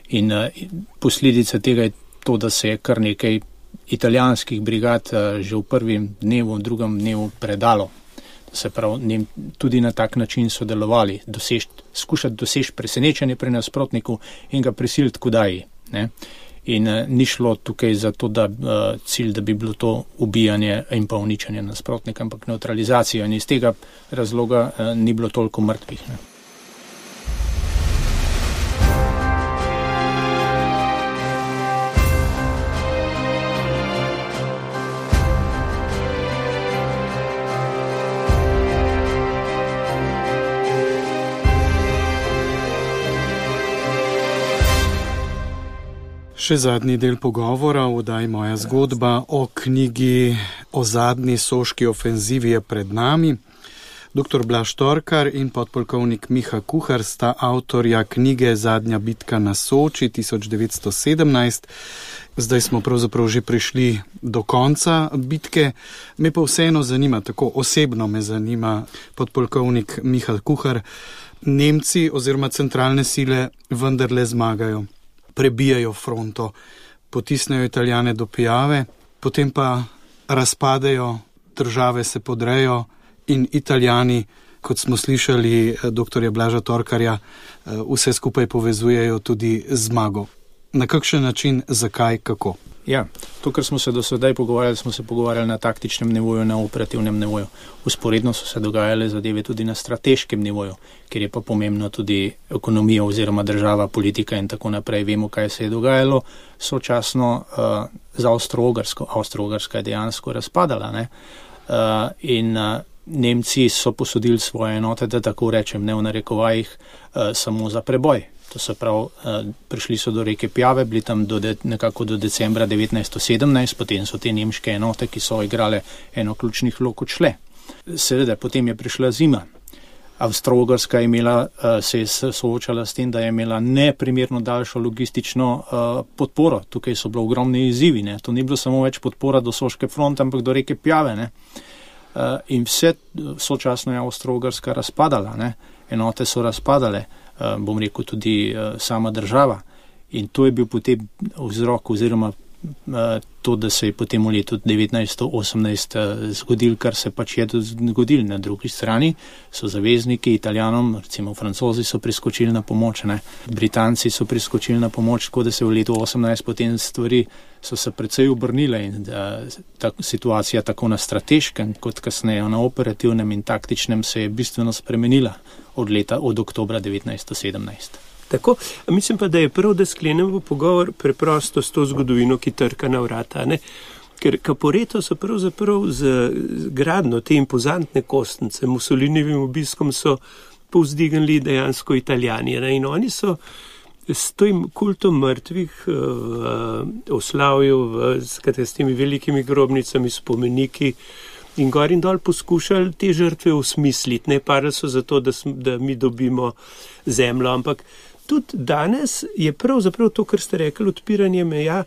In posledica tega je to, da se je kar nekaj italijanskih brigad že v prvem dnevu, v drugem dnevu predalo se pravi, tudi na tak način sodelovali, dosež, skušati doseči presenečenje pri nasprotniku in ga prisiliti kudaj. Ne? In uh, ni šlo tukaj za to, da uh, cilj, da bi bilo to ubijanje in pa uničenje nasprotnika, ampak neutralizacija in iz tega razloga uh, ni bilo toliko mrtvih. Ne? Še zadnji del pogovora, vdaj moja zgodba o knjigi o zadnji soški ofenzivi je pred nami. Dr. Blaž Torkar in podpolkovnik Miha Kuhar sta avtorja knjige Zadnja bitka na Soči 1917. Zdaj smo pravzaprav že prišli do konca bitke. Me pa vseeno zanima, tako osebno me zanima podpolkovnik Miha Kuhar. Nemci oziroma centralne sile vendarle zmagajo prebijajo fronto, potisnejo italijane do pijave, potem pa razpadejo, države se podrejo in italijani, kot smo slišali eh, dr. Blaža Torkarja, eh, vse skupaj povezujejo tudi zmago. Na kakšen način, zakaj, kako? Ja, to, kar smo se do sedaj pogovarjali, smo se pogovarjali na taktičnem nivoju, na operativnem nivoju. Usporedno so se dogajale zadeve tudi na strateškem nivoju, kjer je pa pomembno tudi ekonomija oziroma država, politika in tako naprej. Vemo, kaj se je dogajalo. Sočasno uh, za Avstro-Ogarsko, Avstro-Ogarska je dejansko razpadala uh, in uh, Nemci so posodili svoje enote, da tako rečem, ne v narekovajih, uh, samo za preboj. To se pravi, eh, prišli so do reke Pjave, bili tam do de, nekako do decembra 1917, potem so te nemške enote, ki so igrale eno ključnih vlog, odšle. Seveda, potem je prišla zima. Avstralska je imela, se je soočala s tem, da je imela neprimerno daljšo logistično podporo. Tukaj so bile ogromne izzivi. Ne. To ni bilo samo več podpora do Soške fronte, ampak do reke Pjave. Ne. In vse sočasno je Avstralska razpadala, ne. enote so razpadale, bom rekel tudi sama država. In to je bil potem vzrok oziroma Eh, to, da se je potem v letu 1918 eh, zgodil, kar se pač je zgodil. Na drugi strani so zavezniki italijanom, recimo francozi so priskočili na pomoč, ne? britanci so priskočili na pomoč, tako da se v letu 18 potem stvari so se precej obrnile in da, eh, ta situacija tako na strateškem kot kasneje na operativnem in taktičnem se je bistveno spremenila od leta od oktobra 1917. Tako, mislim pa, da je prav, da sklenemo pogovor preprosto s to zgodovino, ki trka na vrata. Ne? Ker kaporeto so pravzaprav z gradno te impozantne kostnice, Mussolinivim obiskom so povzdignili dejansko italijani. Ne? In oni so s tem kultom mrtvih v oslavju, s temi velikimi grobnicami, spomeniki in gor in dol poskušali te žrtve osmisliti. Ne pa, da so zato, da, da mi dobimo zemljo, ampak tudi danes je pravzaprav to, kar ste rekli, odpiranje meja.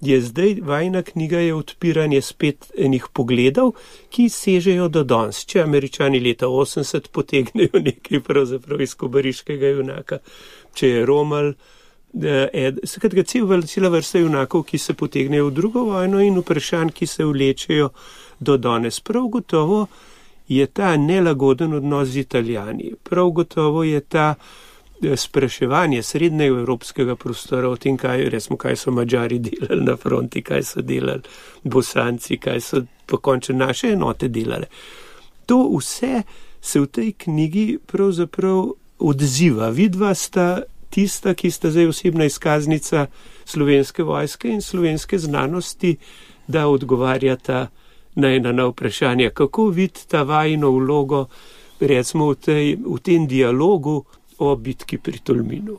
Je zdaj vajna knjiga je odpiranje spet enih pogledov, ki sežejo do danes. Če američani leta 80 potegnejo [laughs] nekaj pravzaprav iz kobariškega junaka, če je Romal, eh, skratka cela vrsta junakov, ki se potegnejo v drugo vojno in vprašanj, ki se vlečejo do danes. Prav gotovo je ta nelagoden odnos z italijani, prav gotovo je ta spraševanje srednjega evropskega prostora o tem, kaj, resmo, kaj so mađari delali na fronti, kaj so delali bosanci, kaj so pokončne naše enote delale. To vse se v tej knjigi pravzaprav odziva. Vidva sta tista, ki sta zdaj osebna izkaznica slovenske vojske in slovenske znanosti, da odgovarjata na ena na vprašanja, kako vidite ta vajno vlogo, recimo v, tej, v tem dialogu o bitki pri Tolminu.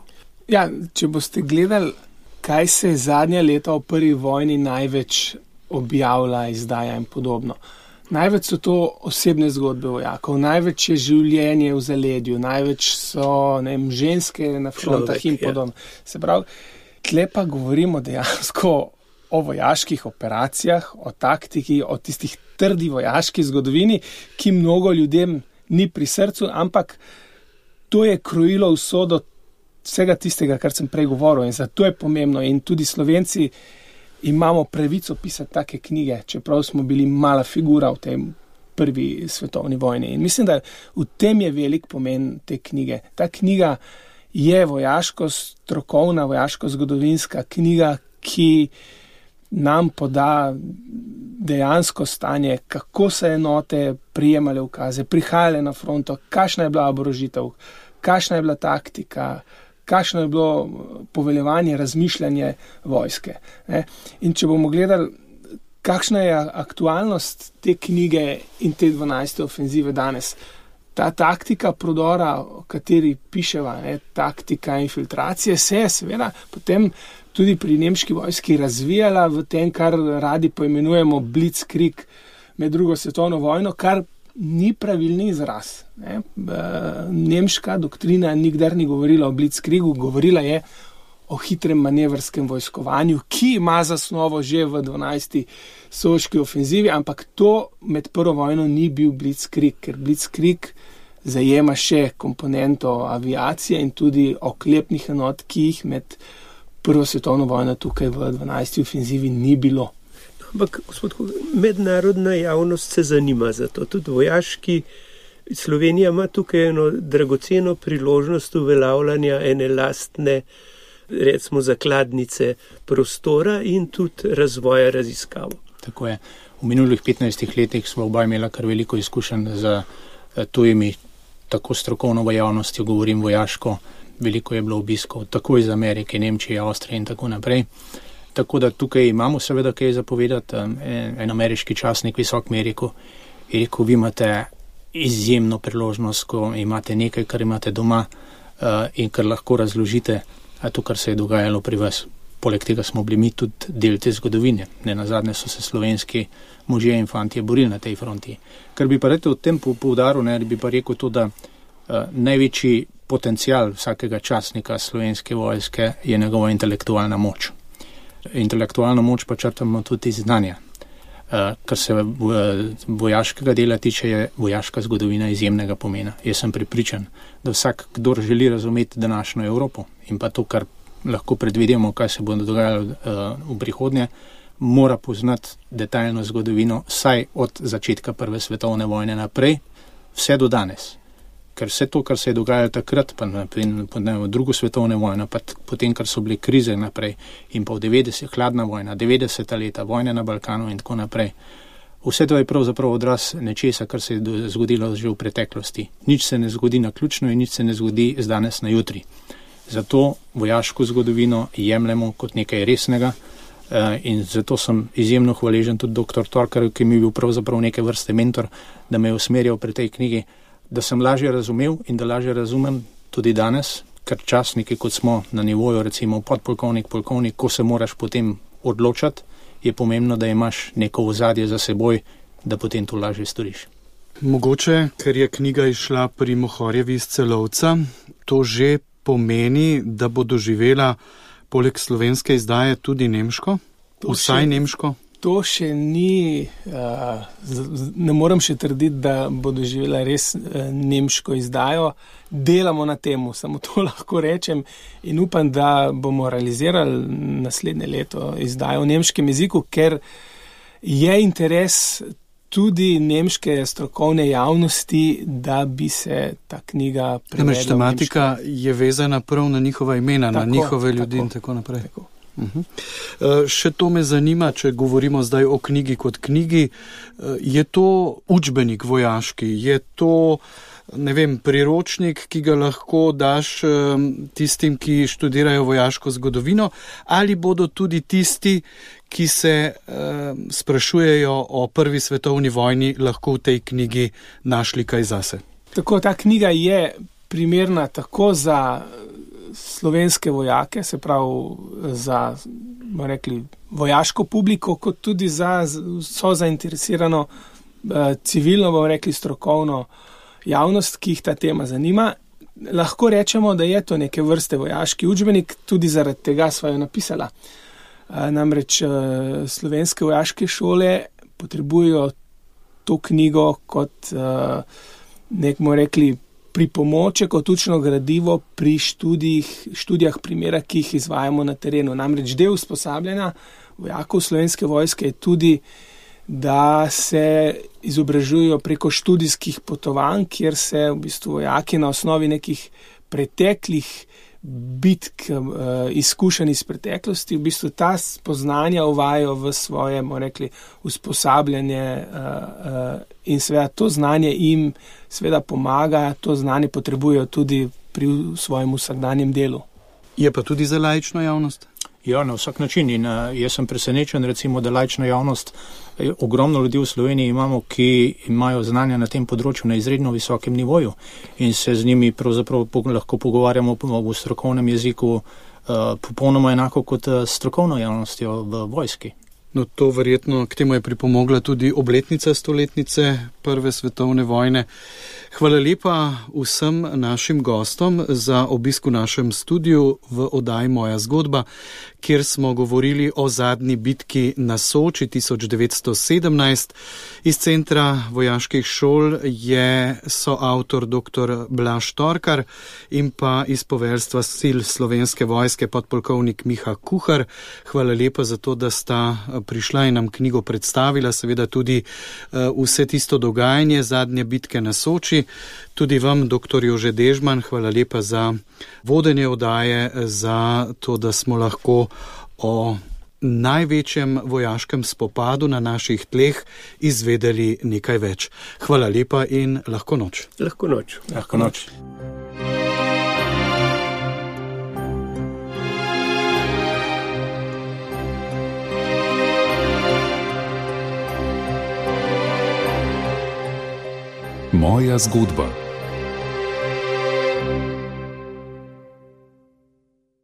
Ja, če boste gledali, kaj se je zadnja leta v prvi vojni največ objavlja, izdaja in podobno. Največ so to osebne zgodbe vojakov, največ je življenje v zaledju, največ so vem, ženske na frontah in ja. podobno. Se pravi, tle pa govorimo dejansko o vojaških operacijah, o taktiki, o tistih trdi vojaški zgodovini, ki mnogo ljudem ni pri srcu, ampak to je krojilo usodo vsega tistega, kar sem prej govoril. In zato je pomembno. In tudi slovenci imamo pravico pisati take knjige, čeprav smo bili mala figura v tem prvi svetovni vojni. In mislim, da v tem je velik pomen te knjige. Ta knjiga je vojaško strokovna, vojaško zgodovinska knjiga, ki nam poda dejansko stanje, kako so enote prijemale ukaze, prihajale na fronto, kakšna je bila oborožitev, kakšna je bila taktika, kakšno je bilo poveljevanje, razmišljanje vojske. Ne? In če bomo gledali, kakšna je aktualnost te knjige in te 12. ofenzive danes. Ta taktika prodora, o kateri piševa, taktika infiltracije, se je seveda potem tudi pri nemški vojski razvijala v tem, kar radi poimenujemo Blitzkrieg med drugo svetovno vojno, kar ni pravilni izraz. Ne. Nemška doktrina nikdar ni govorila o Blitzkriegu, govorila je o hitrem manevrskem vojskovanju, ki ima zasnovo že v 12. soški ofenzivi, ampak to med prvo vojno ni bil Blitzkrieg, ker Blitzkrieg zajema še komponento aviacije in tudi oklepnih enot, ki jih med prvo svetovno vojno tukaj v 12. ofenzivi ni bilo. Ampak, gospod, mednarodna javnost se zanima za to, tudi vojaški. Slovenija ima tukaj eno dragoceno priložnost uveljavljanja ene lastne, recimo, zakladnice prostora in tudi razvoja raziskav. Tako je. V minulih 15 letih smo oba imela kar veliko izkušenj z eh, tujimi, tako strokovno v javnosti, govorim vojaško veliko je bilo obiskov, tako iz Amerike, Nemčije, Avstrije in tako naprej. Tako da tukaj imamo seveda kaj zapovedati. En ameriški časnik visok Ameriko je rekel, vi imate izjemno priložnost, ko imate nekaj, kar imate doma eh, in kar lahko razložite, to, kar se je dogajalo pri vas. Poleg tega smo bili mi tudi del te zgodovine. Ne na zadnje so se slovenski možje in fantje borili na tej fronti. Kar bi pa rekel o tem poudaru, ne bi pa rekel to, da največji potencial vsakega časnika slovenske vojske je njegova intelektualna moč. Intelektualno moč pa črtamo tudi iz znanja. Uh, kar se vojaškega dela tiče, je vojaška zgodovina izjemnega pomena. Jaz sem pripričan, da vsak, kdo želi razumeti današnjo Evropo in pa to, kar lahko predvidimo, kaj se bo dogajalo v prihodnje, mora poznati detaljno zgodovino, vsaj od začetka Prve svetovne vojne naprej, vse do danes. Ker vse to, kar se je dogajalo takrat, pa v drugo svetovne vojne, pa potem, kar so bile krize naprej in pa v 90-ih, hladna vojna, 90-ta leta, vojne na Balkanu in tako naprej. Vse to je pravzaprav odraz nečesa, kar se je zgodilo že v preteklosti. Nič se ne zgodi na ključno in nič se ne zgodi z danes na jutri. Zato vojaško zgodovino jemljemo kot nekaj resnega eh, in zato sem izjemno hvaležen tudi dr. Torkarju, ki mi je bil pravzaprav neke vrste mentor, da me je usmerjal pri tej knjigi, da sem lažje razumel in da lažje razumem tudi danes, ker časniki, kot smo na nivoju, recimo podpolkovnik, polkovnik, ko se moraš potem odločati, je pomembno, da imaš neko ozadje za seboj, da potem to lažje storiš. Mogoče, ker je knjiga išla pri Mohorjevi iz celovca, to že pomeni, da bo doživela poleg slovenske izdaje tudi nemško, vsaj nemško. To še ni, uh, ne morem še trditi, da bo doživela res uh, nemško izdajo. Delamo na tem, samo to [laughs] lahko rečem in upam, da bomo realizirali naslednje leto izdajo v nemškem jeziku, ker je interes tudi nemške strokovne javnosti, da bi se ta knjiga prevedla. Namreč tematika je vezana prav na njihova imena, tako, na njihove ljudi tako, in tako naprej. Tako. Uh -huh. uh, še to me zanima, če govorimo zdaj o knjigi kot knjigi. Uh, je to učbenik vojaški, je to vem, priročnik, ki ga lahko daš tistim, ki študirajo vojaško zgodovino, ali bodo tudi tisti, ki se sprašujejo o prvi svetovni vojni, lahko v tej knjigi našli kaj zase. Tako ta knjiga je primerna tako za slovenske vojake, se pravi za rekli, vojaško publiko, kot tudi za vso zainteresirano uh, civilno, bomo rekli strokovno javnost, ki jih ta tema zanima. Lahko rečemo, da je to neke vrste vojaški učbenik, tudi zaradi tega smo jo napisali. Namreč slovenske vojaške šole potrebujejo to knjigo kot nek, bomo rekli, pripomoček, kot učno gradivo pri študijih, študijah primera, ki jih izvajamo na terenu. Namreč del usposabljanja vojakov slovenske vojske je tudi, da se izobražujejo preko študijskih potovanj, kjer se v bistvu vojaki na osnovi nekih preteklih bitk, uh, izkušenj iz preteklosti, v bistvu ta spoznanja uvajajo v svoje, bomo rekli, usposabljanje uh, uh, in seveda to znanje jim seveda pomaga, to znanje potrebujejo tudi pri svojem vsakdanjem delu. Je pa tudi za lajično javnost? Ja, na vsak način. In uh, jaz sem presenečen, recimo, da lajična javnost, eh, ogromno ljudi v Sloveniji imamo, ki imajo znanja na tem področju na izredno visokem nivoju in se z njimi lahko pogovarjamo v strokovnem jeziku uh, popolnoma enako kot uh, strokovno javnostjo v vojski. No, to verjetno k temu je pripomogla tudi obletnica stoletnice Prve svetovne vojne. Hvala lepa vsem našim gostom za obisk v našem studiu v oddaji Moja zgodba, kjer smo govorili o zadnji bitki na Soči 1917. Iz centra vojaških šol je soavtor dr. Blaž Torkar in pa iz poveljstva sil slovenske vojske podpolkovnik Miha Kuhar. Hvala lepa za to, da sta prišla in nam knjigo predstavila, seveda tudi uh, vse tisto dogajanje zadnje bitke na Soči. Tudi vam, dr. Jože Dežman, hvala lepa za vodenje odaje, za to, da smo lahko o največjem vojaškem spopadu na naših tleh izvedeli nekaj več. Hvala lepa in lahko noč. Lahko noč. Lahko noč. Moja zgodba.